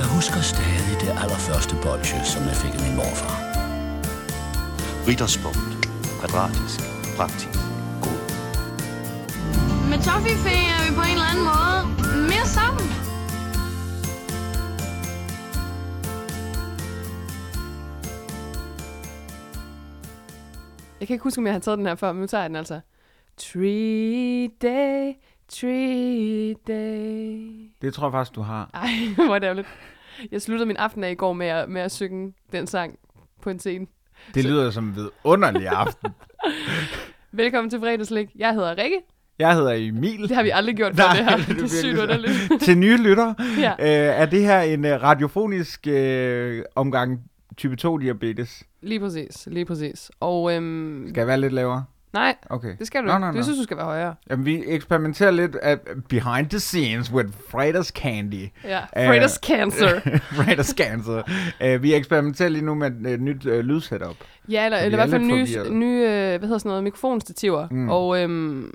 Jeg husker stadig det allerførste bolsje, som jeg fik af min morfar. Ritterspunkt. Kvadratisk. Praktisk. God. Med Toffifee er vi på en eller anden måde mere sammen. Jeg kan ikke huske, om jeg har taget den her før, men nu tager jeg den altså. Tree day, tree day. Det tror jeg faktisk, du har. Ej, hvor er det ærgerligt. Jeg sluttede min aften af i går med at, med at synge den sang på en scene. Det lyder som en vidunderlig aften. Velkommen til fredagslik. Jeg hedder Rikke. Jeg hedder Emil. Det har vi aldrig gjort før, Nej, det her. det er sygt underligt. Til nye lyttere. Ja. Øh, er det her en uh, radiofonisk uh, omgang type 2 diabetes? Lige præcis, lige præcis. Og øhm, Skal jeg være lidt lavere? Nej, Okay. det skal du Nå, ikke. nå, Det nå. synes du skal være højere. Jamen, vi eksperimenterer lidt af behind the scenes with fredags candy. Ja, Øh, Fredags cancer. fredags cancer. Uh, vi eksperimenterer lige nu med et uh, nyt uh, lydsetup. Ja, eller, eller i vi hvert er fald nye, nye øh, hvad hedder sådan noget, mikrofonstativer. Mm. Og, øhm,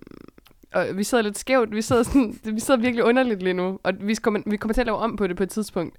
og vi sidder lidt skævt. Vi sidder, sådan, vi sidder virkelig underligt lige nu. Og vi kommer, vi kommer til at lave om på det på et tidspunkt.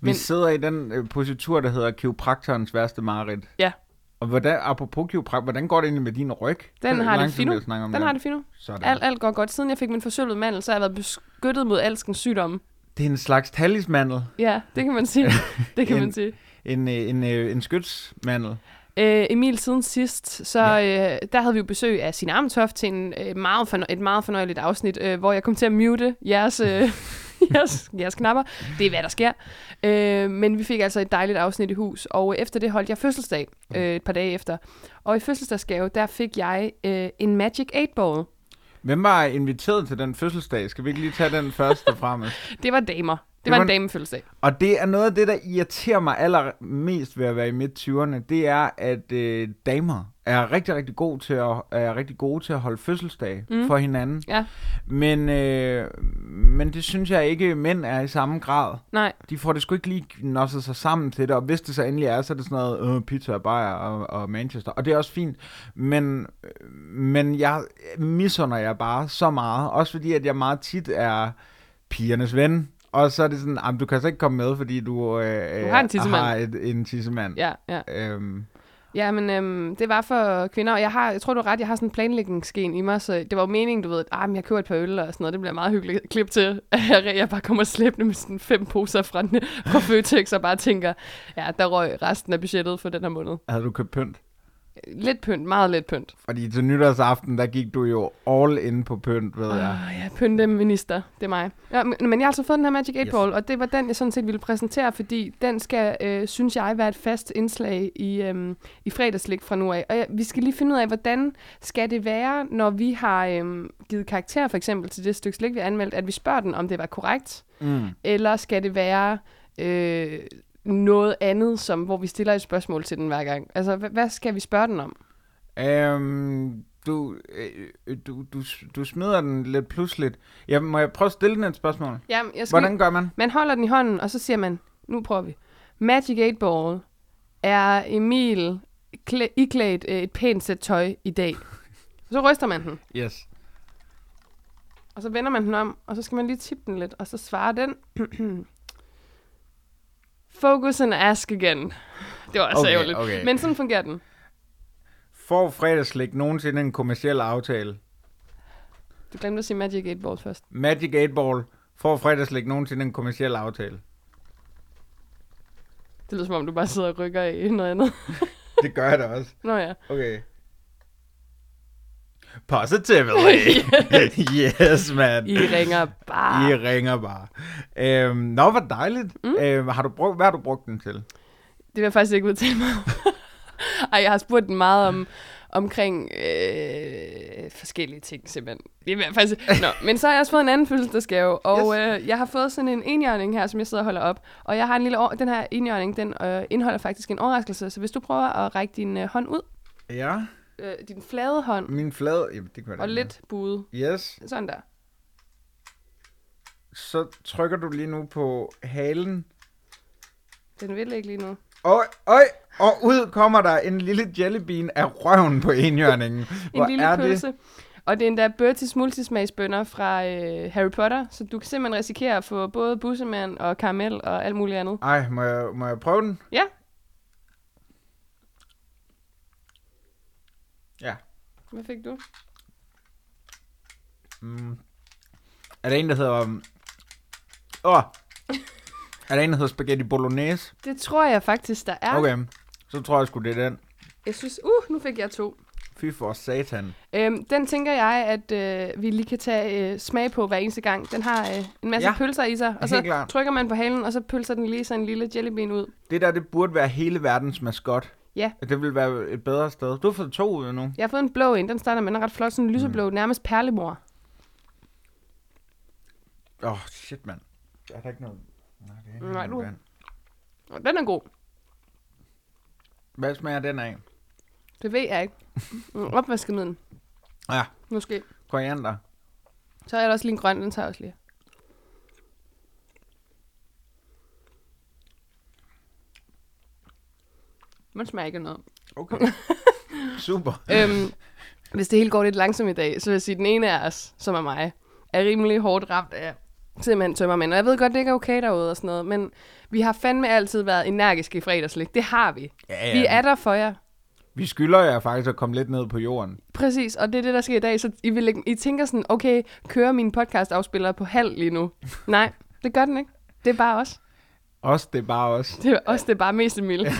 Vi Men- sidder i den uh, positur, der hedder kiropraktorens værste mareridt. Ja. Og hvordan, apropos kiropraktor, hvordan går det egentlig med din ryg? Den har det fint nu. Den har det fint nu. Sådan. Alt, alt går godt. Siden jeg fik min forsølvede mandel, så har jeg været beskyttet mod alskens sygdomme. Det er en slags talismandel. Ja, det kan man sige. Det kan En- man sige. En, øh, en, øh, en skytsmandel. Øh, Emil, siden sidst, så øh, der havde vi jo besøg af sin Amtoft til en, øh, meget fornø- et meget fornøjeligt afsnit, øh, hvor jeg kom til at mute jeres, øh, jeres, jeres knapper. Det er, hvad der sker. Øh, men vi fik altså et dejligt afsnit i hus, og efter det holdt jeg fødselsdag øh, et par dage efter. Og i fødselsdagsgave, der fik jeg øh, en Magic 8-ball. Hvem var inviteret til den fødselsdag? Skal vi ikke lige tage den først og fremmest? Det var damer. Det, var var en damefødselsdag. Og det er noget af det, der irriterer mig allermest ved at være i midt-20'erne. Det er, at øh, damer er rigtig, rigtig gode til at, er rigtig gode til at holde fødselsdag mm. For hinanden. Ja. Men, øh, men det synes jeg ikke, mænd er i samme grad. Nej, De får det sgu ikke lige nosset sig sammen til det, og hvis det så endelig er, så er det sådan noget øh, pizza og bajer og, og Manchester, og det er også fint, men, men jeg misunder jeg bare så meget, også fordi, at jeg meget tit er pigernes ven, og så er det sådan, "Jamen, du kan altså ikke komme med, fordi du, øh, Du har en tissemand." har et, en tissemand. ja, ja. Øhm, Ja, men øhm, det var for kvinder, og jeg, har, jeg tror, du har ret, jeg har sådan en planlægningsgen i mig, så det var jo meningen, du ved, at ah, men jeg køber et par øl og sådan noget, det bliver meget hyggeligt klip til, at jeg bare kommer slæbende med sådan fem poser fra, fra Føtex og bare tænker, ja, der røg resten af budgettet for den her måned. havde du købt pynt? Lidt pynt, meget lidt pynt. Fordi til nytårsaften, der gik du jo all in på pynt, ved jeg. Åh, ja, pynteminister, det er mig. Ja, men, jeg har altså fået den her Magic 8 Yes. Ball, og det var den, jeg sådan set ville præsentere, fordi den skal, øh, synes jeg, være et fast indslag i, øh, i fredagslik fra nu af. Og ja, vi skal lige finde ud af, hvordan skal det være, når vi har øh, givet karakter for eksempel til det stykke slik, vi anmeldt, at vi spørger den, om det var korrekt, Mm. eller skal det være øh, noget andet, som, hvor vi stiller et spørgsmål til den hver gang? Altså, hvad, hvad skal vi spørge den om? Øhm, du, øh, du, du, du smider den lidt pludseligt. Ja, må jeg prøve at stille den et spørgsmål? Jamen, jeg skal Hvordan gør man? Man holder den i hånden, og så siger man, nu prøver vi. Magic 8 Ball er Emil klæ- iklædt øh, et pænt sæt tøj i dag. Så ryster man den, Yes. og så vender man den om, og så skal man lige tippe den lidt, og så svarer den. Focus and ask again. Det var altså Okay, ærgerligt. okay. Men sådan fungerer den. Får fredagslik nogensinde en kommersiel aftale? Du glemte at sige Magic 8 Ball først. Magic 8 Ball. Får fredagslik nogensinde en kommersiel aftale? Det lyder som om, du bare sidder og rykker i noget andet. Det gør jeg da også. Nå ja. Okay. Positively. yes, man. I ringer bare. I ringer bare. Øhm, nå, hvor dejligt. Mm. Øhm, har du brugt, hvad har du brugt den til? Det vil jeg faktisk ikke udtale mig om. Ej, jeg har spurgt den meget om, omkring øh, forskellige ting, simpelthen. Det jeg faktisk... Nå, men så har jeg også fået en anden fødselsdagsgave, og Yes. øh, jeg har fået sådan en enhjørning her, som jeg sidder og holder op. Og jeg har en lille... Over- den her enhjørning, den øh, indeholder faktisk en overraskelse, så hvis du prøver at række din øh, hånd ud, Ja, øh, din flade hånd, min flade... Jamen, det kan være og lidt buet, her. Yes. sådan der. Så trykker du lige nu på halen. Den vil ikke lige nu. Øj, øj, og ud kommer der en lille jellybean af røven på enhjørningen. Hvor En lille er pølse. det? Og det er endda Bertis multismagsbønner fra øh, Harry Potter, så du kan simpelthen risikere at få både bussemand og karamel og alt muligt andet. Ej, må jeg, må jeg prøve den? Ja. Ja. Hvad fik du? Mm. Er der en, der hedder... um, Åh! Oh. er der en, der hedder spaghetti bolognese? Det tror jeg faktisk, der er. Okay, så tror jeg sgu, det er den. Jeg synes, uh, nu fik jeg to. Fy for satan. Øhm, den tænker jeg, at øh, vi lige kan tage øh, smag på hver eneste gang. Den har øh, en masse Ja, pølser i sig, og så klart. trykker man på halen, og så pølser den lige sådan en lille jellybean ud. Det der, det burde være hele verdens maskot. Ja. Det vil være et bedre sted. Du har fået to ud nu. Jeg har fået en blå en, den starter med, er ret flot, sådan en lyseblå, mm. nærmest perlemor. Åh, oh, shit, mand. Er der ikke noget... Nej, det er ikke Nej, noget du- den er god. Hvad smager den af? Det ved jeg ikke. Mm, opvaskemiddel, Ja, måske. koriander. Så er der også lige en grøn, den tager jeg også lige. Man smager ikke af noget. Okay. Super. øhm, hvis det hele går lidt langsomt i dag, så vil jeg sige, at den ene af os, som er mig, er rimelig hårdt ramt af simpelthen tømmermænd. Og jeg ved godt, det ikke er okay derude og sådan noget, men vi har fandme altid været energiske i fredagslik. Det har vi. Ja, Vi er der for jer. Vi skylder jer faktisk at komme lidt ned på jorden. Præcis, og det er det, der sker i dag. Så I, vil, I tænker sådan, okay, kører min podcast-afspiller på halv lige nu? Nej, det gør den ikke. Det er bare os. Også det er bare os. Det er os, det er bare mest Emil.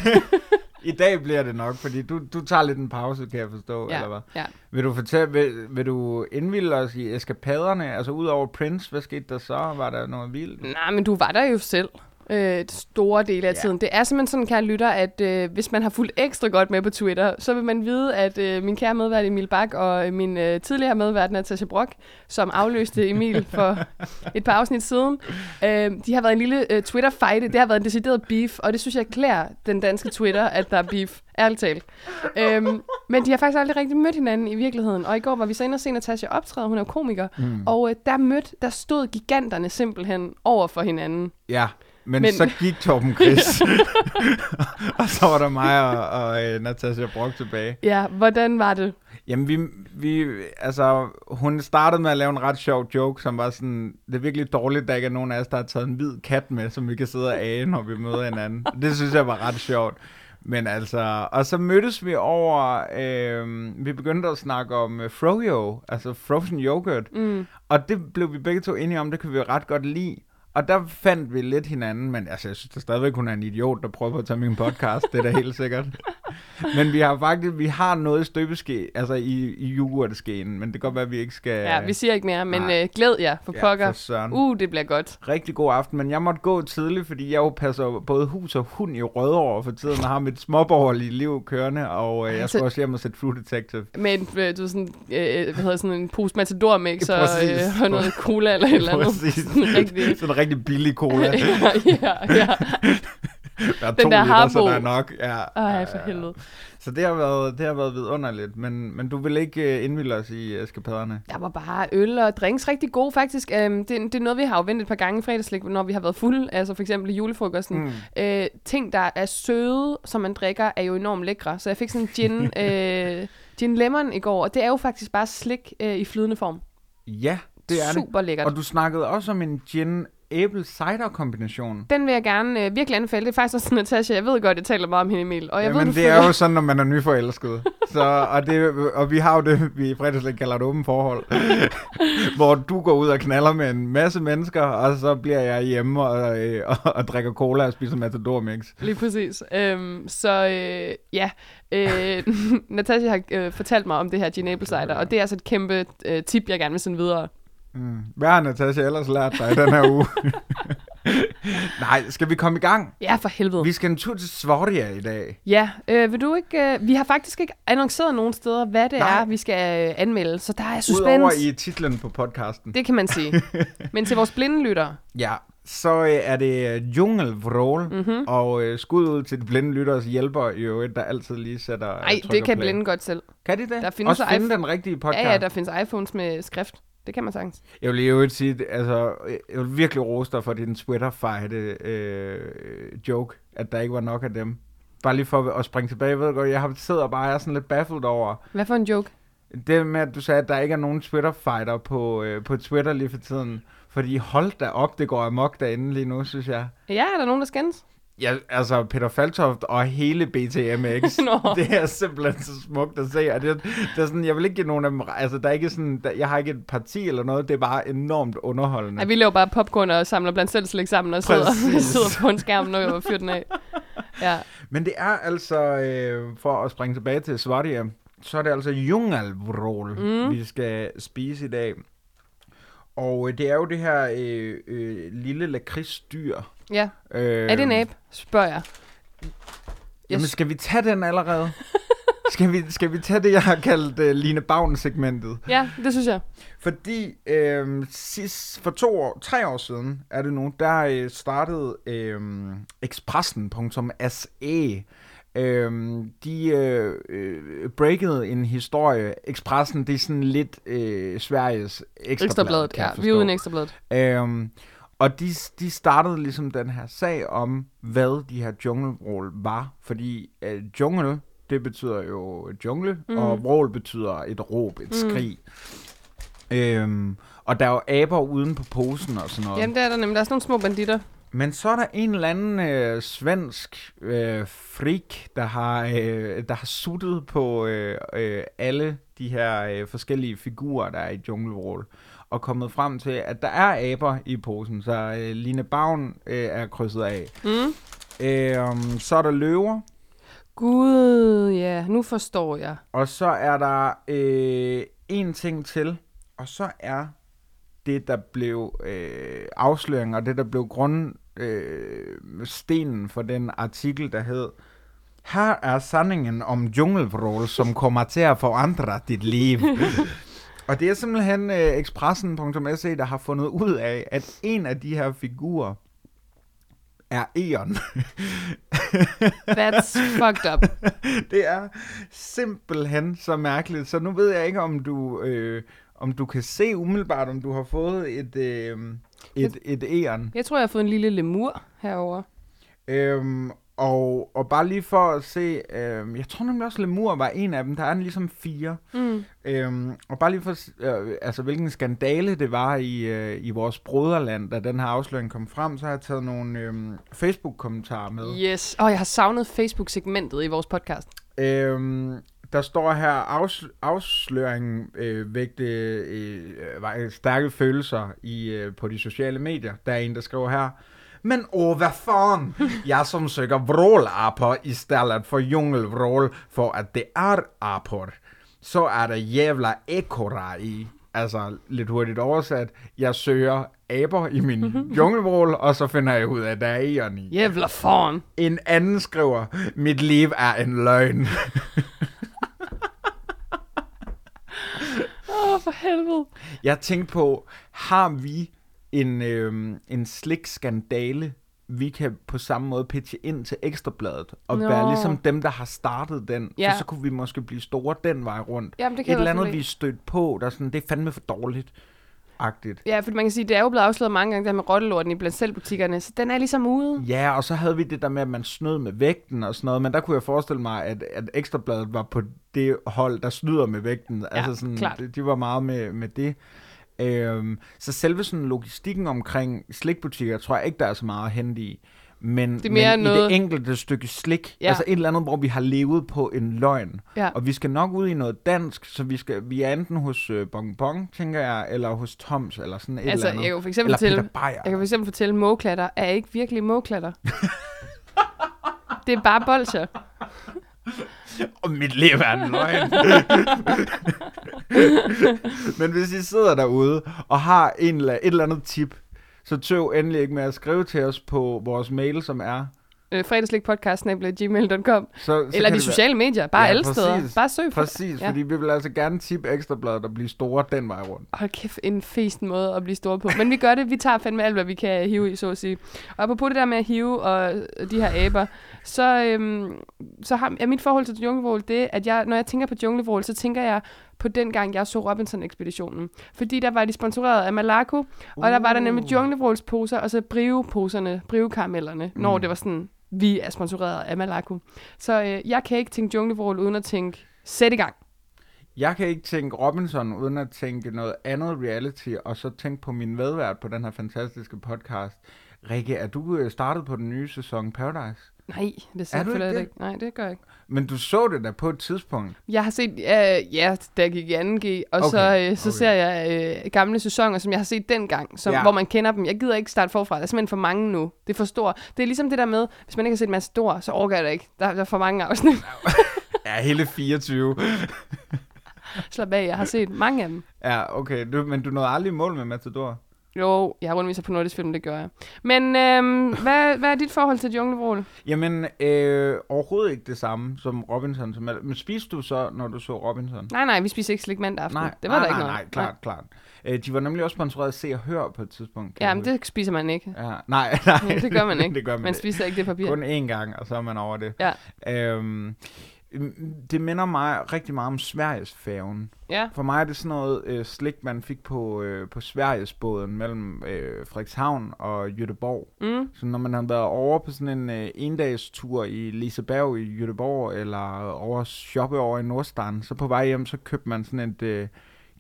I dag bliver det nok, fordi du, du tager lidt en pause, kan jeg forstå, eller hvad? ja. Vil du fortælle, vil, vil du indvilde os i eskapaderne? Altså ud over Prince, hvad skete der så? Var der noget vildt? Nej, men du var der jo selv. Øh, store dele af Ja. tiden. Det er simpelthen sådan, kære lytter, at øh, hvis man har fulgt ekstra godt med på Twitter, så vil man vide, at øh, min kære medvært Emil Bak og øh, min øh, tidligere medvært Natasha Brock, som afløste Emil for et par afsnit siden, øh, de har været en lille øh, Twitter-fight. Det har været en decideret beef, og det synes jeg klæder den danske Twitter, at der er beef. Ærligt talt. Øhm, men de har faktisk aldrig rigtig mødt hinanden i virkeligheden. Og i går var vi så inde og se Natasha optræde, hun er jo komiker. Mm. Og øh, der mødte, der stod giganterne simpelthen over for hinanden. Ja, men, Men- så gik Torben Chris. og så var der mig og, og øh, Natasha Brock tilbage. Ja, hvordan var det? Jamen, vi, vi, altså, hun startede med at lave en ret sjov joke, som var sådan, det er virkelig dårligt, der ikke er nogen af os, der har taget en hvid kat med, som vi kan sidde og age, når vi møder hinanden. Det synes jeg var ret sjovt. Men altså, og så mødtes vi over, øh, vi begyndte at snakke om øh, froyo, altså frozen yoghurt. Mm. Og det blev vi begge to enige om, det kan vi ret godt lide. Og der fandt vi lidt hinanden, men altså, jeg synes da stadigvæk, hun er en idiot, der prøver at tage min podcast, det er da helt sikkert. men vi har faktisk, vi har noget støbeske, altså i, i yoghurtskeen, men det kan godt være, at vi ikke skal... Ja, vi siger ikke mere, men nej. øh, glæd jer for Ja, pokker. for søren. Uh, det bliver godt. Rigtig god aften, men jeg måtte gå tidligt, fordi jeg jo passer både hus og hund i Rødovre for tiden, og har mit småborgerlige liv kørende, og øh, jeg Så- skal også hjem og sætte True Detective. Med en, øh, du sådan, øh, hvad hedder sådan en pose matador mix og, øh, og noget cola eller et eller andet. Præcis. Sådan rigtig. Sådan rigtig billig cola. ja, ja, ja. Der er Den to der liter, så der er nok. Ja, Ej, for helvede. Så det har været, det har været vidunderligt, men, men du vil ikke uh, indvilde os i eskapaderne? Der var bare øl og drinks rigtig gode, faktisk. Øhm, det, det er noget, vi har jo vendt et par gange i fredagslik, når vi har været fulde. Altså for eksempel i julefrokosten. Mm. Øh, ting, der er søde, som man drikker, er jo enormt lækre. Så jeg fik sådan en gin, øh, gin lemon i går, og det er jo faktisk bare slik øh, i flydende form. Ja, det er det. Super lækkert. Og du snakkede også om en gin apple cider kombination. Den vil jeg gerne øh, virkelig anbefale. Det er faktisk også Natasha. Jeg ved godt, jeg taler meget om hende, Emil. Og jeg Jamen, ved, du det er jo sådan, når man er nyforelsket. Så, og, det, og vi har jo det, vi i fredagslæg kalder et åbent forhold. hvor du går ud og knaller med en masse mennesker, og så bliver jeg hjemme og, øh, og, og drikker cola og spiser Matador Mix. Lige præcis. Øhm, så øh, ja, øh, Natasha har øh, fortalt mig om det her gin apple cider, og det er altså et kæmpe øh, tip, jeg gerne vil sende videre. Mm. Hvad har Natasha ellers lært dig i den her uge? Nej, skal vi komme i gang? Ja, for helvede. Vi skal en tur til Svordia i dag. Ja, øh, vil du ikke... Øh, vi har faktisk ikke annonceret nogen steder, hvad det Nej. er, vi skal øh, anmelde, så der er Udover suspense. i titlen på podcasten. Det kan man sige. Men til vores blinde lyttere, Ja, så øh, er det øh, Djungelvrål, Mhm. mm-hmm. og øh, skud ud til de blinde lytteres hjælper i øvrigt, der altid lige sætter øh, nej, trykker det kan play. blinde godt selv. Kan de det? Der findes Også så finde den rigtige podcast? Ja, ja, der findes iPhones med skrift. Det kan man sagtens. Jeg vil i øvrigt sige, altså, jeg vil virkelig rose dig for din Twitter-fight øh, joke, at der ikke var nok af dem. Bare lige for at springe tilbage, jeg ved godt, jeg har siddet og bare er sådan lidt baffled over, Hvad for en joke? Det med, at du sagde, at der ikke er nogen Twitter-fighter på, øh, på Twitter lige for tiden. Fordi hold da op, det går amok derinde lige nu, synes jeg. Ja, er der nogen, der skændes? Ja, altså Peter Faltoft og hele BTMX, det er simpelthen så smukt at se. Og det, det er sådan, jeg vil ikke give nogen af dem, altså der er ikke sådan, der, jeg har ikke et parti eller noget, det er bare enormt underholdende. Ja, vi laver bare popcorn og samler blandt selv slik sammen og sidder, sidder på en skærm, når jeg fyrer den af. Ja. Men det er altså, øh, for at springe tilbage til Sverige, så er det altså jungelvrål, mm. vi skal spise i dag. Og øh, det er jo det her øh, øh, lille lakridsdyr. Ja. Øh, Er det en abe? Spørger jeg. Jamen, skal vi tage den allerede? skal, vi, skal vi tage det, jeg har kaldt uh, Line Bavn-segmentet? Ja, det synes jeg. Fordi øh, sidst, for to år, tre år siden er det nu, der øh, startede øh, Expressen.se. Øh, de øh, øh, breakede en historie. Expressen, det er sådan lidt øh, Sveriges ekstrablad, Ekstrabladet, kan ja. jeg Vi er uden ekstrabladet. Øhm, og de, de startede ligesom den her sag om, hvad de her junglevrål var. Fordi øh, jungle, det betyder jo jungle, mm. og vrål betyder et råb, et skrig. Øhm, og der er jo aber uden på posen og sådan noget. Jamen, det er der nemlig. Der er sådan nogle små banditter. Men så er der en eller anden øh, svensk øh, frik, der har, øh, der har suttet på øh, øh, alle de her øh, forskellige figurer, der er i Junglevrål, og kommet frem til, at der er aber i posen. Så øh, Line Bavn øh, er krydset af. Mm. Øh, så er der løver, Gud, ja. Nu forstår jeg. og så er der øh, en ting til, og så er det, der blev øh, afsløring, og det, der blev grund øh, stenen for den artikel, der hed Her er sandingen om junglevrål, som kommer til at forandre dit liv. og det er simpelthen øh, Expressen.se, der har fundet ud af, at en af de her figurer er Eon. That's fucked up. det er simpelthen så mærkeligt. Så nu ved jeg ikke, om du, øh, om du kan se umiddelbart, om du har fået et, øh, et, et Eon. Jeg tror, jeg har fået en lille lemur herover. Øhm, og, og bare lige for at se, øhm, jeg tror nemlig også, Lemur var en af dem. Der er ligesom fire. Mm. Øhm, og bare lige for øh, altså, hvilken skandale det var i, øh, i vores broderland, da den her afsløring kom frem, så har jeg taget nogle øhm, Facebook-kommentarer med. Yes. Og oh, jeg har savnet Facebook-segmentet i vores podcast. Øhm, der står her, afs- afsløringen øh, vægte øh, øh, stærke følelser i, øh, på de sociale medier. Der er en, der skriver her, men åh, hvad fan? Jeg som søger vrålaper i stedet for jungelvrål, for at det er apor. Så er der jævla ekora i. Altså, lidt hurtigt oversat, jeg søger aber i min jungelvrål, og så finder jeg ud af, at der er eon i. Jævla faen. En anden skriver, mit liv er en løgn. Åh, oh, for helvede. Jeg tænkte på, har vi en, øhm, en slik skandale, vi kan på samme måde pitche ind til Ekstrabladet, og Nå. være ligesom dem, der har startet den, Ja. for så kunne vi måske blive store den vej rundt. Jamen, det kan Et eller andet, vi stødt på, der er sådan, det er fandme for dårligt. Agtigt. Ja, for man kan sige, det er jo blevet afsløret mange gange, der med rottelorten i blandt selvbutikkerne, så den er ligesom ude. Ja, og så havde vi det der med, at man snød med vægten og sådan noget, men der kunne jeg forestille mig, at, at Ekstrabladet var på det hold, der snyder med vægten. altså sådan, klart. De, de var meget med, med det. Øhm, så selve sådan logistikken omkring slikbutikker, tror jeg ikke, der er så meget at hente i. Men, Det er mere men i noget- det enkelte stykke slik, Ja. altså et eller andet, hvor vi har levet på en løgn. Ja. Og vi skal nok ud i noget dansk, så vi, skal, vi er enten hos øh, Bong Bong, tænker jeg, eller hos Toms, eller sådan et Altså, eller andet. jeg kan for eksempel eller fortælle, Peter Beyer. jeg kan for eksempel fortælle, at er ikke virkelig mågeklatter. det er bare bolcher. Og mit liv er en løgn. Men hvis I sidder derude og har en, eller- et eller andet tip, så tøv endelig ikke med at skrive til os på vores mail, som er... Øh, fredagslikpodcast.gmail.com Eller de det sociale medier, bare Ja, alle præcis. steder. Bare søg på Være, præcis, ja. fordi vi vil altså gerne tip Ekstrabladet og blive store den vej rundt. Hold kæft, en festen måde at blive store på. Men vi gør det, vi tager fandme alt, hvad vi kan hive i, så at sige. Og apropos det der med at hive og de her aber, så, øhm, så har, er mit forhold til junglevrål det, at jeg, når jeg tænker på junglevrål, så tænker jeg på den gang, jeg så Robinson-ekspeditionen. Fordi der var de sponsoreret af Malaco, uh. og der var der nemlig junglevrålsposer, og så briveposerne, brivekaramellerne, mm. når det var sådan, vi er sponsoreret af Malaco. Så øh, jeg kan ikke tænke junglevrål uden at tænke, sæt i gang. Jeg kan ikke tænke Robinson uden at tænke noget andet reality, og så tænke på min medvært på den her fantastiske podcast. Rikke, er du øh, startet på den nye sæson Paradise? Nej, det Er ser jeg ikke ikke. Nej, det gør jeg ikke. Men du så det da på et tidspunkt. Jeg har set, øh, ja, da jeg gik i 2G, og Okay, så, øh, så okay. ser jeg øh, gamle sæsoner, som jeg har set dengang, som, Ja. hvor man kender dem. Jeg gider ikke starte forfra, der er simpelthen for mange nu. Det er for stort. Det er ligesom det der med, hvis man ikke har set Matador, så overgår jeg det ikke. Der, der er for mange afsnit. Ja, hele 24. Slap af, jeg har set mange af dem. Ja, okay. Du, men du nåede aldrig mål med Matador. Jo, jeg har rundviser på nordisk film, det gør jeg. Men øhm, hvad, hvad er dit forhold til Junglevrål? Jamen, øh, overhovedet ikke det samme som Robinson. Som, men spiste du så, når du så Robinson? Nej, nej, vi spiser ikke slik mandag aften. Nej, det var nej, der ikke nej, noget. nej, klart, klart. Øh, de var nemlig også sponsoreret af Se og Hør på et tidspunkt. Ja, men det spiser man ikke. Ja, nej, nej. det gør man ikke. det gør man, Man spiser ikke det papir. Kun én gang, og så er man over det. Ja. Øhm, det minder mig rigtig meget om Sveriges færgen. Ja, For mig er det sådan noget øh, slik, man fik på, øh, på Sverigesbåden mellem øh, Frederikshavn og Göteborg. mm, Så når man har været over på sådan en øh, endagstur i Liseberg i Göteborg, eller over shoppe over i Nordstrand, så på vej hjem, så købte man sådan et øh,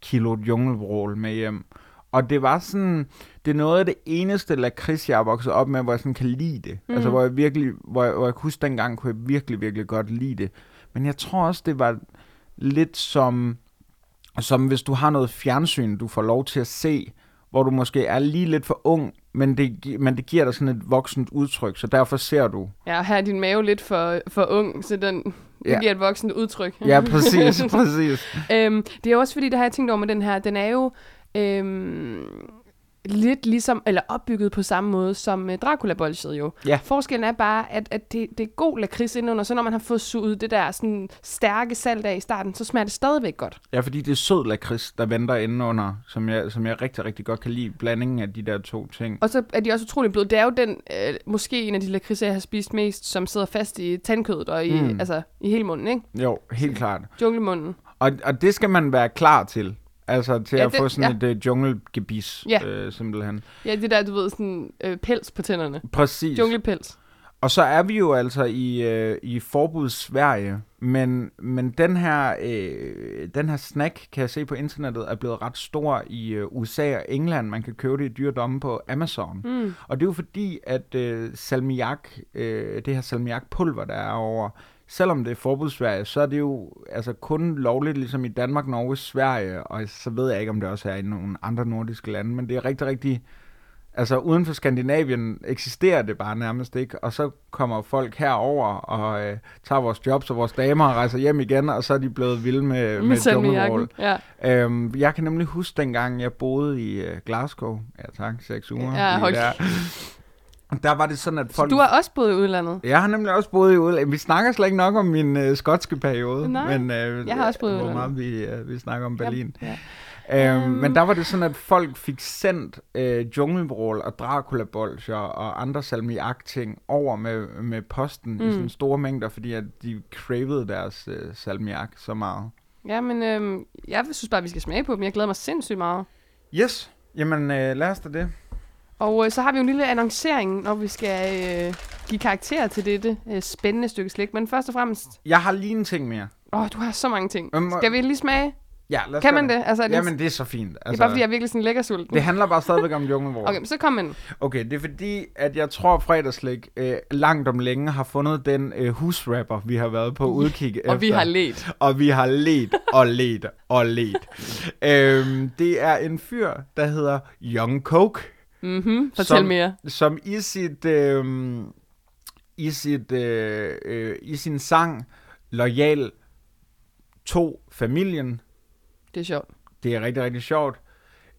kilo junglevrål med hjem. Og det var sådan, det er noget af det eneste lakrids, jeg er vokset op med, hvor jeg sådan kan lide det. Mm. Altså, hvor jeg virkelig, hvor jeg, hvor jeg kunne huske dengang, kunne jeg virkelig, virkelig godt lide det. Men jeg tror også, det var lidt som, som hvis du har noget fjernsyn, du får lov til at se, hvor du måske er lige lidt for ung, men det, men det giver dig sådan et voksent udtryk, så derfor ser du. ja, og her er din mave lidt for, for ung, så den, det Ja. giver et voksent udtryk. Ja, præcis, præcis. øhm, det er også fordi, der har jeg tænkt over med den her, den er jo øhm, lidt ligesom, eller opbygget på samme måde som øh, dracula bolsjet jo. Ja. Forskellen er bare, at, at det, det er god lakrids indenunder, så når man har fået suget det der sådan stærke salt af i starten, så smager det stadigvæk godt. Ja, fordi det er sød lakrids, der venter indenunder, som jeg, som jeg rigtig, rigtig godt kan lide. Blandingen af de der to ting. Og så er de også utrolig bløde. Det er jo den, øh, måske en af de lakridser, jeg har spist mest, som sidder fast i tandkødet og i, Mm. altså, i hele munden, ikke? Jo, helt klart. Junglemunden. Og, og det skal man være klar til. Altså til Ja, at det- få sådan ja. et uh, jungelgebis, Ja. øh, simpelthen. Ja, det der, du ved, sådan øh, pels på tænderne. Præcis. Junglepels. Og så er vi jo altså i, øh, i forbuds Sverige, men, men den, her, øh, den her snack, kan jeg se på internettet, er blevet ret stor i øh, USA og England. Man kan købe det i dyredomme på Amazon. Mm. Og det er jo fordi, at øh, salmiak, øh, det her salmiakpulver, der er over, selvom det er forbudssverige, så er det jo altså kun lovligt ligesom i Danmark, Norge, Sverige, og så ved jeg ikke, om det også er i nogle andre nordiske lande, men det er rigtig, rigtig... Altså uden for Skandinavien eksisterer det bare nærmest ikke, og så kommer folk herover og øh, tager vores jobs og vores damer og rejser hjem igen, og så er de blevet vilde med, med, Med. Ja. Øhm, jeg kan nemlig huske dengang, jeg boede i øh, Glasgow. Ja tak, seks uger. Ja, lige hold der. Der var det sådan, at Så folk... du har også boet i udlandet? Jeg har nemlig også boet i udlandet. Vi snakker slet ikke nok om min øh, skotske periode. Nej, men, øh, jeg har også boet i Hvor udlandet. meget vi, øh, vi snakker om Berlin. Ja. Øhm, Øhm. Men der var det sådan, at folk fik sendt øh, junglevrål og dracula og andre salmiak-ting over med, med posten mm. i sådan store mængder, fordi at de cravede deres øh, salmiak så meget. Ja, men øhm, jeg synes bare, vi skal smage på dem. Jeg glæder mig sindssygt meget. Yes, jamen øh, lad os da det. Og øh, så har vi jo en lille annoncering, når vi skal øh, give karakter til dette øh, spændende stykke slik. Men først og fremmest... Jeg har lige en ting mere. Åh, du har så mange ting. Øhm, Skal vi lige smage? Ja, lad os Kan man det? Altså, er det, Jamen, det er så fint. det er bare, fordi jeg er virkelig sådan lækker sulten. Det handler bare stadigvæk om junglevrål. Okay, men så kom ind. Okay, det er fordi, at jeg tror, at fredagslæg øh, langt om længe har fundet den øh, husrapper, vi har været på udkig efter. Og vi har let. Og vi har let og let og let. øhm, det er en fyr, der hedder Young Coke, Mhm, fortæl Som- mere. som i sit... Øh, i, sit, øh, øh, i sin sang Loyal to familien, Det er sjovt. det er rigtig, rigtig sjovt,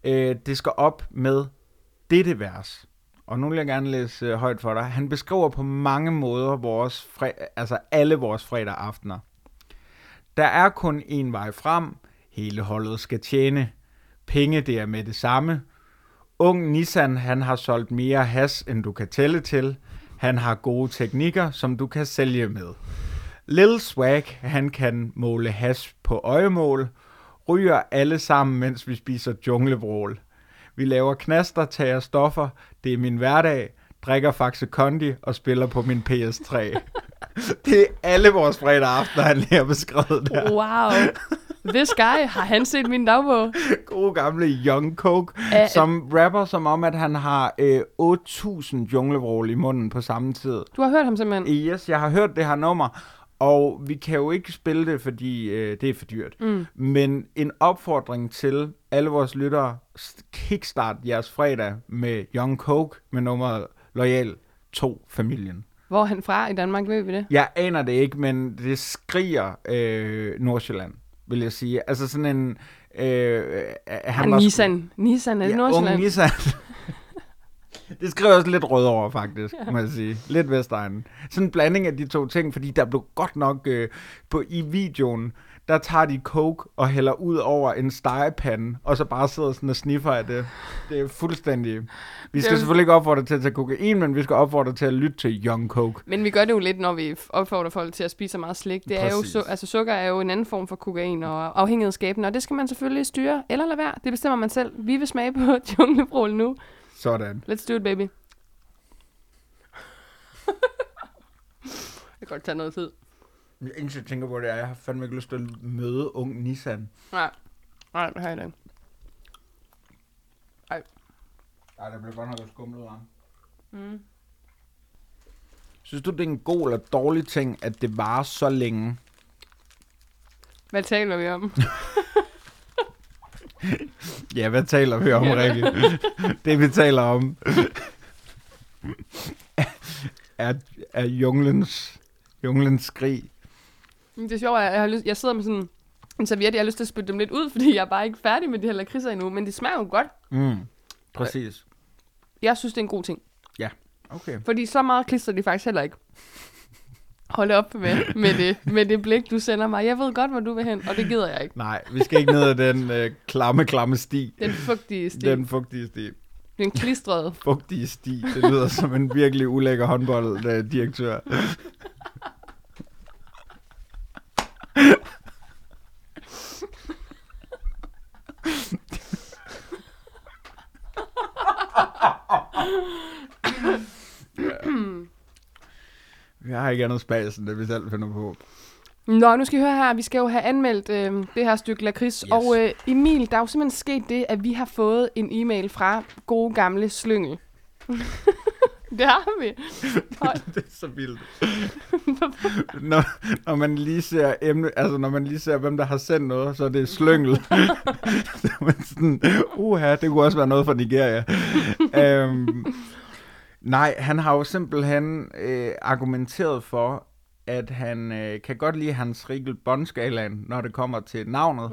øh, det skal op med dette vers. Og nu vil jeg gerne læse øh, højt for dig. Han beskriver på mange måder vores fre- altså alle vores fredag aftener. Der er kun én vej frem. Hele holdet skal tjene. Penge, det er med det samme. Ung Nissan, han har solgt mere has, end du kan tælle til. Han har gode teknikker, som du kan sælge med. Lil Swag, han kan måle has på øjemål. Ryger alle sammen, mens vi spiser junglevrål. Vi laver knaster, tager stoffer. Det er min hverdag. Drikker Faxe Kondi og spiller på min PS3. det er alle vores fredag aftener, han lige har beskrevet der. Wow. This guy, har han set min dagbog? Gode gamle Young Coke, Æ, som rapper som om, at han har øh, 8.000 junglevrål i munden på samme tid. Du har hørt ham simpelthen. Yes, jeg har hørt det her nummer, og vi kan jo ikke spille det, fordi øh, det er for dyrt. Mm. Men en opfordring til alle vores lyttere, kickstart jeres fredag med Young Coke med nummeret Loyal 2 Familien. Hvor er han fra i Danmark, ved vi det? Jeg aner det ikke, men det skriger øh, Nordsjælland, vil jeg sige. Altså sådan en... Øh, han Han var sgu- Nissan. Nissan er det Ja, Nordsjælland? Nissan. det skriver også lidt rød over, faktisk, må jeg sige. Lidt Vestegnen. Sådan en blanding af de to ting, fordi der blev godt nok øh, på, i videoen, der tager de coke og hælder ud over en stegepande, og så bare sidder sådan og sniffer af det. Det er fuldstændig... Vi skal er- selvfølgelig ikke opfordre til at tage kokain, men vi skal opfordre til at lytte til Young Coke. Men vi gør det jo lidt, når vi opfordrer folk til at spise så meget slik. Det er jo, su- altså sukker er jo en anden form for kokain og afhængighedsskabende, og det skal man selvfølgelig styre eller lade være. Det bestemmer man selv. Vi vil smage på junglebrål nu. Sådan. Let's do it, baby. Jeg kan godt tage noget tid. Det eneste, jeg tænker på, det er, at jeg har fandme ikke lyst til at møde ung Nissan. Nej, nej, det har jeg ikke. Ej, der bliver godt nok skumlet ud af ham. Mm. Synes du, det er en god eller dårlig ting, at det varer så længe? Hvad taler vi om? Ja, hvad taler vi om, Rikke? det vi taler om er, er junglens, junglens skrig. Det er sjovt, at jeg, har lyst, jeg sidder med sådan en serviet, jeg har lyst til at spytte dem lidt ud, fordi jeg er bare ikke færdig med de her lakridser endnu, men det smager jo godt. Mm, præcis. Jeg synes, det er en god ting. Okay. Fordi så meget klister de faktisk heller ikke. Hold op med, med, det, med det blik, du sender mig. Jeg ved godt, hvor du vil hen, og det gider jeg ikke. Nej, vi skal ikke ned ad den øh, klamme, klamme sti. Den fugtige. Den Den, fugtige sti. den klistrede. Fugtige sti. Det lyder som en virkelig ulækker håndbolddirektør. Vi har ikke andet spas, end det vi selv finder på. Nå, nu skal I høre her. Vi skal jo have anmeldt øh, det her stykke lakrids. Yes. Og øh, Emil, der er jo simpelthen sket det, at vi har fået en e-mail fra gode gamle Slyngel. det har vi. Det er så vildt. når, når man lige ser emne, altså når man lige ser, hvem der har sendt noget, så er det slyngel. så man sådan, uha, det kunne også være noget fra Nigeria. øhm, nej, han har jo simpelthen øh, argumenteret for, at han øh, kan godt lide hans Rigel Bondskalaen, når det kommer til navnet.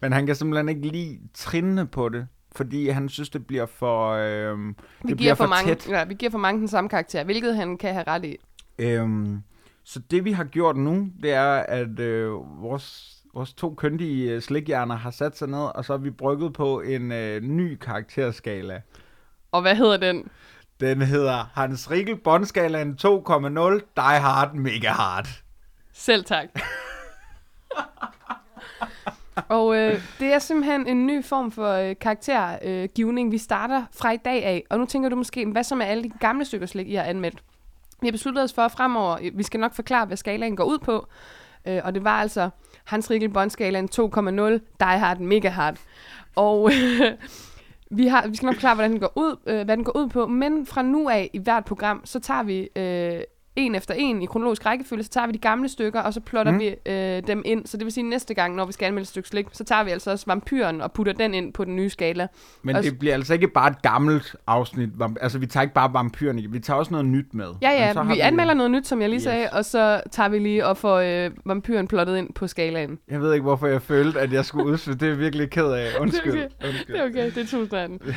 Men han kan simpelthen ikke lide trinene på det, fordi han synes, det bliver for... Øh, vi, det giver bliver for for mange, tæt. ja, vi giver for mange den samme karakter, hvilket han kan have ret i. Øhm, så det vi har gjort nu, det er, at øh, vores, vores to køndige øh, slikhjerner har sat sig ned, og så har vi brygget på en øh, ny karakterskala. Og hvad hedder den? Den hedder Hans Rigel Bondskalaen 2,0 Die Hard Mega Hard. Selv tak. og øh, det er simpelthen en ny form for øh, karaktergivning, vi starter fra i dag af. Og nu tænker du måske, hvad så med alle de gamle stykker slik, I har anmeldt? Vi har besluttet os for at fremover, vi skal nok forklare, hvad skalaen går ud på. Øh, og det var altså Hans Rigel Bondskalaen 2,0, Die Hard Mega Hard. Og øh, vi, har, vi skal nok forklare, hvordan den går ud, øh, hvad den går ud på, men fra nu af i hvert program, så tager vi øh, en efter en i kronologisk rækkefølge, så tager vi de gamle stykker, og så plotter Mm. vi øh, dem ind. Så det vil sige, næste gang, når vi skal anmelde et stykke slik, så tager vi altså også vampyren og putter den ind på den nye skala. Men Og- det bliver altså ikke bare et gammelt afsnit. Altså, vi tager ikke bare vampyrerne, vi tager også noget nyt med. Ja, ja, har vi anmelder noget nyt, som jeg lige Yes. sagde, og så tager vi lige og får øh, vampyren plottet ind på skalaen. Jeg ved ikke, hvorfor jeg følte, at jeg skulle udsætte. Det er jeg virkelig ked af. Undskyld. Det er okay. Undskyld. Det er okay, det er tusind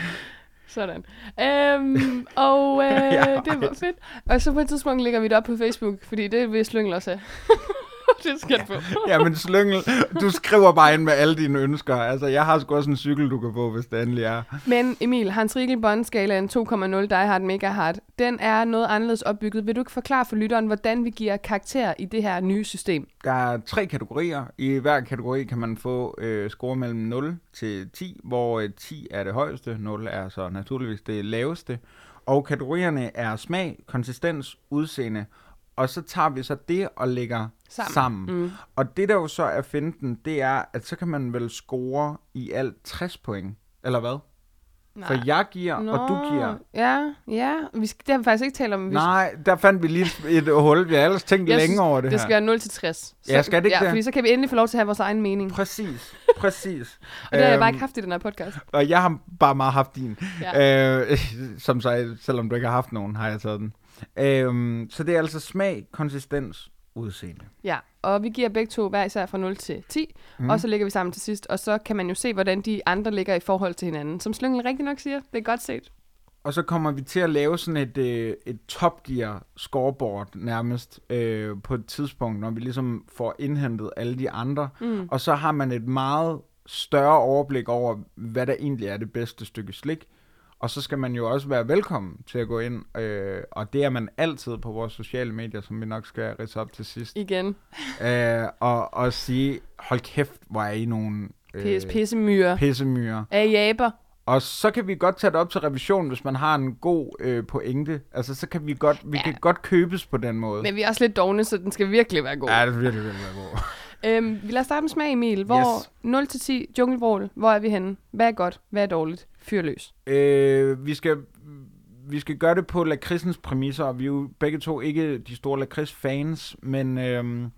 Sådan. Øhm, og øh, Ja, det var fedt. Og så på et tidspunkt lægger vi det op på Facebook, fordi det vil Slyngel også have. det skal ja. på. Ja, men Slyngel, du skriver bare ind med alle dine ønsker. Altså, jeg har sgu også en cykel, du kan få, hvis det endelig er. Men Emil, Hans Riegel Bond-skalaen 2,0 Die Hard Mega Hard, den er noget anderledes opbygget. Vil du ikke forklare for lytteren, hvordan vi giver karakter i det her nye system? Der er tre kategorier. I hver kategori kan man få øh, score mellem 0 til 10, hvor øh, 10 er det højeste, 0 er så naturligvis det laveste. Og kategorierne er smag, konsistens, udseende. Og så tager vi så det og lægger Sammen. sammen. Mm. Og det der jo så er finten, det er, at så kan man vel score i alt 60 point. Eller hvad? For jeg giver, og du giver. Ja, ja. Vi skal, det har vi faktisk ikke talt om. Vi Nej, der fandt vi lige et hul. Vi har ellers tænkt Jeg længe synes, over det, det her. skal være 0 til 60. Ja, skal det ikke ja, det? fordi så kan vi endelig få lov til at have vores egen mening. Præcis, præcis. Og det har jeg bare Øhm, ikke haft i den her podcast. Og jeg har bare meget haft din. Ja. Øh, som så, selvom du ikke har haft nogen, har jeg taget den. Øh, så det er altså smag, konsistens, udseende. Ja, og vi giver begge to hver især fra 0 til 10, mm. og så lægger vi sammen til sidst, og så kan man jo se, hvordan de andre ligger i forhold til hinanden. Som Slyngel rigtig nok siger, det er godt set. Og så kommer vi til at lave sådan et, øh, et Top Gear scoreboard nærmest øh, på et tidspunkt, når vi ligesom får indhentet alle de andre. Mm. Og så har man et meget større overblik over, hvad der egentlig er det bedste stykke slik. Og så skal man jo også være velkommen til at gå ind, øh, og det er man altid på vores sociale medier, som vi nok skal ridse op til sidst. Igen. øh, og, og sige, hold kæft, hvor er I nogle Pis, pissemyre. pissemyrer. Af jaber. Og så kan vi godt tage det op til revision, hvis man har en god øh, pointe. Altså, så kan vi godt, vi Ja. kan godt købes på den måde. Men vi er også lidt dogne, så den skal virkelig være god. Ja, det er virkelig, virkelig god. Øhm, vi lader starte med smag, Emil. Hvor Yes. 0 til 10, junglevrål, hvor er vi henne? Hvad er godt? Hvad er dårligt? Fyr løs. øh, vi skal vi skal gøre det på lakridsens præmisser, og vi er jo begge to ikke de store lakrids-fans, men, øhm,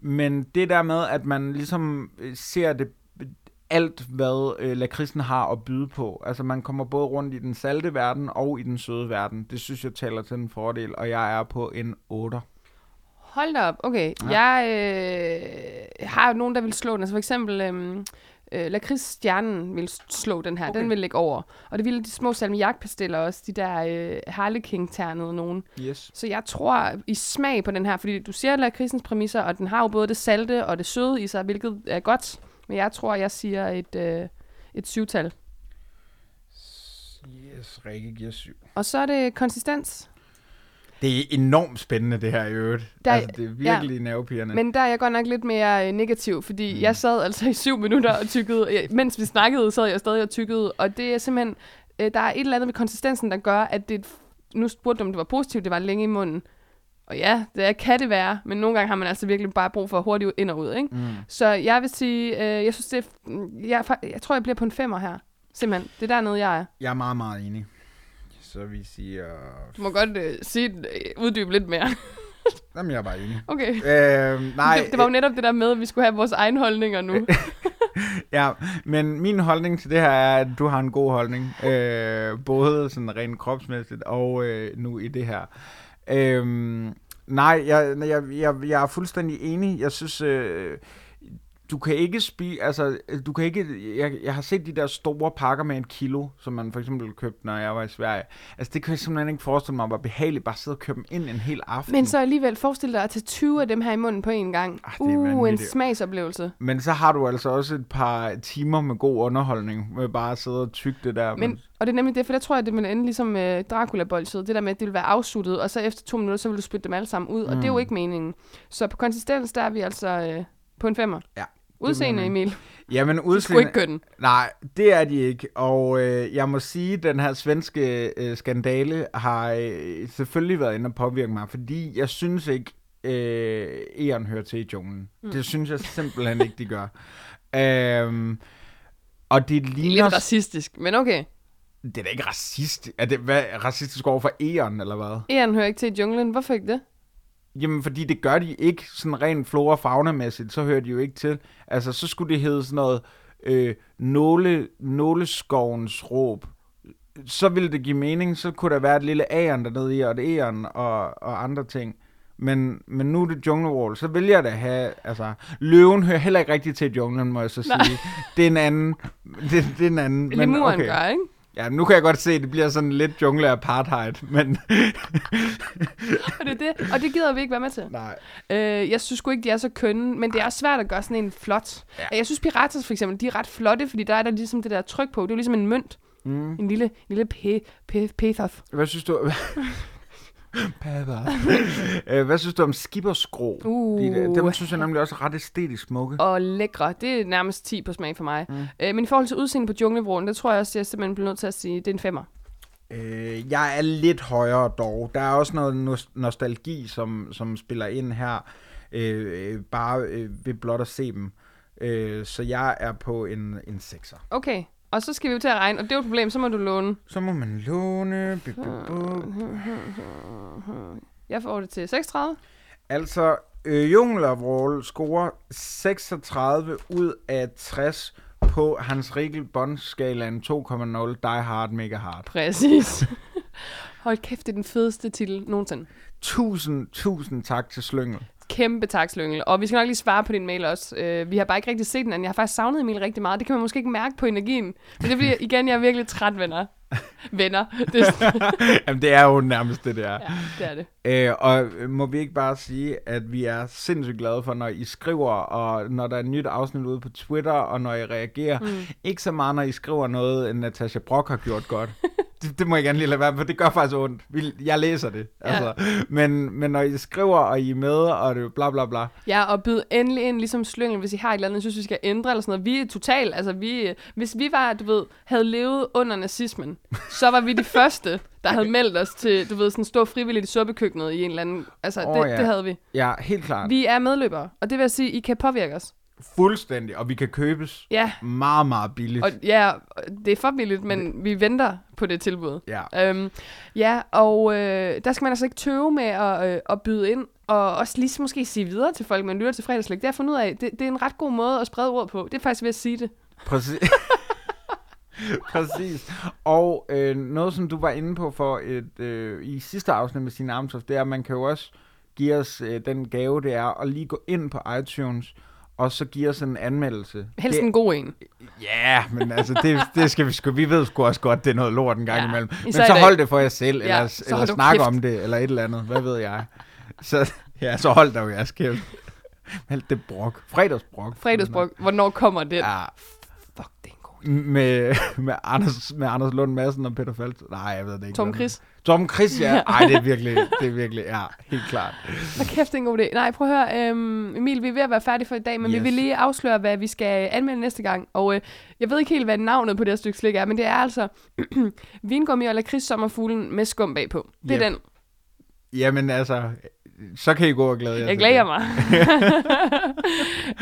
men det der med, at man ligesom øh, ser det alt, hvad øh, lakridsen har at byde på. Altså man kommer både rundt i den salte verden og i den søde verden. Det synes jeg taler til en fordel, og jeg er på en 8. Hold da op. Okay. Ja. Jeg øh, har jo nogen, der vil slå den. Altså for eksempel... Øhm, øh, Lakrids-stjernen vil slå den her. Okay. Den vil ligge over. Og det ville de små salmiakpastiller også. De der øh, harleking-ternede nogen. Yes. Så jeg tror i smag på den her, fordi du siger lakridsens præmisser, og den har jo både det salte og det søde i sig, hvilket er godt. Men jeg tror, jeg siger et, øh, et syvtal. Yes, Rikke giver 7. Og så er det konsistens. Det er enormt spændende, det her i øvrigt. Der- altså, det er virkelig ja. nervepirrende. Men der er jeg godt nok lidt mere øh, negativ, fordi mm. jeg sad altså i syv minutter og tykkede. Mens vi snakkede, sad jeg stadig og tykkede. Og det er simpelthen, øh, der er et eller andet med konsistensen, der gør, at det, nu spurgte du, om det var positivt, det var længe i munden. Og ja, det kan det være, men nogle gange har man altså virkelig bare brug for hurtigt ind og ud, ikke? Mm. Så jeg vil sige, øh, jeg synes det jeg, jeg tror, jeg bliver på en femmer her. Simpelthen, det er dernede, jeg er. Jeg er meget, meget enig. Så vi siger... Du må godt øh, sige, øh, uddybe lidt mere. Jamen, jeg er bare enig. Okay. Øh, nej, det, det var jo netop det der med, at vi skulle have vores egen holdninger nu. ja, men min holdning til det her er, at du har en god holdning. Øh, både sådan rent kropsmæssigt og øh, nu i det her. Øh, nej, jeg, jeg, jeg, jeg er fuldstændig enig. Jeg synes... Øh, du kan ikke spise, altså, du kan ikke, jeg, jeg har set de der store pakker med en kilo, som man for eksempel købte, når jeg var i Sverige. Altså, det kan jeg simpelthen ikke forestille mig, var behageligt bare at sidde og købe dem ind en hel aften. Men så alligevel, forestil dig at tage 20 af dem her i munden på en gang. Ah, det er uh, en smagsoplevelse. Men så har du altså også et par timer med god underholdning, med bare at sidde og tygge det der. Men, og det er nemlig det, for der tror jeg, det vil ende ligesom øh, dracula bolsjet Det der med, at det vil være afsluttet, og så efter to minutter, så vil du spytte dem alle sammen ud. Mm. Og det er jo ikke meningen. Så på konsistens, der er vi altså øh, på en femmer. Ja, Udseende, Emil. Jamen udseende... ikke gøre den. Nej, det er de ikke. Og øh, jeg må sige, at den her svenske øh, skandale har øh, selvfølgelig været inde og påvirke mig, fordi jeg synes ikke, øh, Eon hører til i junglen. Mm. Det synes jeg simpelthen ikke, de gør. Øhm, og det ligner... Lidt racistisk, men okay. Det er da ikke racist. Er det hvad, racistisk over for Eon, eller hvad? Eon hører ikke til i junglen. Hvorfor ikke det? Jamen, fordi det gør de ikke sådan rent flora fauna-mæssigt, så hører de jo ikke til. Altså, så skulle det hedde sådan noget øh, nåle, nåleskovens råb. Så ville det give mening, så kunne der være et lille æren dernede i, og et æren og, og andre ting. Men, men nu er det Jungle Wall, så vil jeg da have, altså, løven hører heller ikke rigtigt til junglen, må jeg så Nej. sige. Det er en anden, det, det er en anden. men Lemuren okay. gør, ikke? Ja, nu kan jeg godt se, at det bliver sådan lidt jungle apartheid, men Og det, er det, og det gider vi ikke være med til. nej. Øh, jeg synes sgu ikke, de er så kønne, men det er også svært at gøre sådan en flot. Ja. Jeg synes, Piratas for eksempel, de er ret flotte, fordi der er der ligesom det der tryk på. Det er jo ligesom en mønt. Mm. En lille, en lille pe, pe, pathos. Hvad synes du... Papa. Øh, Hvad synes du om skibberskro? Uh. De, dem synes jeg nemlig også er ret æstetisk smukke. Og lækre. Det er nærmest 10 på smag for mig. Mm. Øh, men i forhold til udseende på junglevrålen, der tror jeg også, jeg simpelthen bliver nødt til at sige, det er en femmer. Øh, jeg er lidt højere dog. Der er også noget nos- nostalgi, som, som spiller ind her. øh, øh, bare øh, ved blot at se dem. Øh, så jeg er på en, en sekser. Okay, og så skal vi jo til at regne, og det er jo et problem, så må du låne. Så må man låne. Bu, bu, bu. Jeg får det til 36. Altså, øh, Junglervrål scorer 36 ud af 60 på hans Riegel Bond-skalaen 2,0 Die Hard Mega Hard. Præcis. Hold kæft, det er den fedeste titel nogensinde. Tusind, tusind tak til Slyngel. Kæmpe tak, Slyngel. Og vi skal nok lige svare på din mail også. Uh, vi har bare ikke rigtig set den, jeg har faktisk savnet Emil rigtig meget. Det kan man måske ikke mærke på energien. Men det er fordi, igen, jeg er virkelig træt, venner. venner. Det er, Jamen, det er jo nærmest det, der. ja, det er det. Øh, og må vi ikke bare sige, at vi er sindssygt glade for, når I skriver, og når der er et nyt afsnit ude på Twitter, og når I reagerer. Mm. Ikke så meget, når I skriver noget, end Natasha Brock har gjort godt. det, det må jeg gerne lige lade være, for det gør faktisk ondt. Jeg læser det. Ja. Altså. Men, men når I skriver, og I er med, og det bla bla bla. Ja, og byd endelig ind, ligesom Slyngel, hvis I har et eller andet, I synes, vi skal ændre eller sådan noget. Vi er totalt, altså vi, hvis vi var, du ved, havde levet under nazismen, så var vi de første, der havde meldt os til, du ved, sådan stå frivilligt i suppekøkkenet i en eller anden, altså Åh, det, ja. det havde vi. Ja, helt klart. Vi... Vi er medløbere, og det vil sige, I kan påvirke os. Fuldstændig, og vi kan købes Ja, meget, meget billigt. og ja, det er for billigt, men vi venter på det tilbud. Ja. Øhm, ja, og øh, der skal man altså ikke tøve med at, øh, at byde ind, og også lige måske sige videre til folk, man lytter til fredagslæg. Det har jeg fundet ud af, det, det er en ret god måde at sprede ord på. Det er faktisk ved at sige det. Præcis. Præcis. Og øh, noget, som du var inde på for et, øh, i sidste afsnit med sin Armtoft, det er, at man kan jo også give os øh, den gave, det er at lige gå ind på iTunes, og så give os en anmeldelse. Helst det, en god en. Ja, men altså, det, det skal vi sgu, vi ved sgu også godt, det er noget lort en gang Ja, imellem. Men så hold det for jer selv, Ja, eller, eller snak kæft. om det, eller et eller andet, hvad ved jeg. Så, ja, så hold da jo jeres kæft. Alt det brok. Fredagsbrok. Fredagsbrok, hvornår kommer det? Ja, Fuck, det er en god idé. Med, med, Anders, med Anders Lund Madsen og Peter Falt. Nej, jeg ved det ikke. Tom Chris. Tom Chris, ja. Ej, det er virkelig, det er virkelig, ja, helt klart. Hvor kæft, det er en god idé. Nej, prøv at høre. Øhm, Emil, vi er ved at være færdige for i dag, men yes. vi vil lige afsløre, hvad vi skal anmelde næste gang. Og øh, jeg ved ikke helt, hvad navnet på det her stykke slik er, men det er altså vingummi og lakrids sommerfuglen med skum bagpå. Det er Yep. den. Jamen altså, så kan I gå og glæde jer. Jeg glæder mig.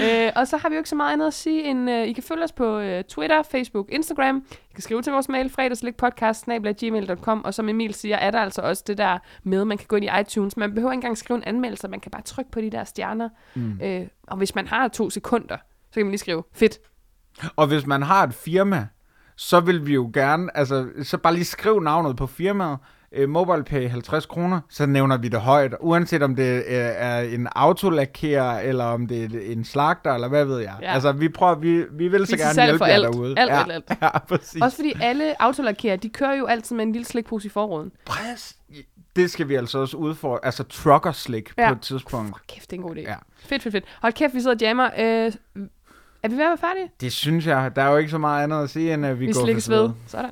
øh, og så har vi jo ikke så meget andet at sige, end uh, I kan følge os på uh, Twitter, Facebook, Instagram. I kan skrive til vores mail, fredagslikpodcast.gmail.com. Og som Emil siger, er der altså også det der med, man kan gå ind i iTunes. Man behøver ikke engang skrive en anmeldelse, man kan bare trykke på de der stjerner. Mm. Øh, og hvis man har to sekunder, så kan man lige skrive, fedt. Og hvis man har et firma, så vil vi jo gerne, altså, så bare lige skriv navnet på firmaet, øh, MobilePay 50 kroner, så nævner vi det højt, uanset om det øh, er en autolakkerer, eller om det er en slagter, eller hvad ved jeg. Ja. Altså, vi prøver, vi, vi vil så Vi er gerne hjælpe jer alt. derude. Alt, ja, alt, alt. Ja, præcis. Også fordi alle autolakkerer, de kører jo altid med en lille slikpose i forruden. Præcis. Det skal vi altså også udfordre, altså trucker slik Ja. på et tidspunkt. Fuck, kæft, det er en god idé. Ja. Fedt, fedt, fedt. Hold kæft, vi sidder og jammer. Øh, er vi ved at være færdige? Det synes jeg, der er jo ikke så meget andet at sige, end at vi, Vi går slikkes ved. Sådan.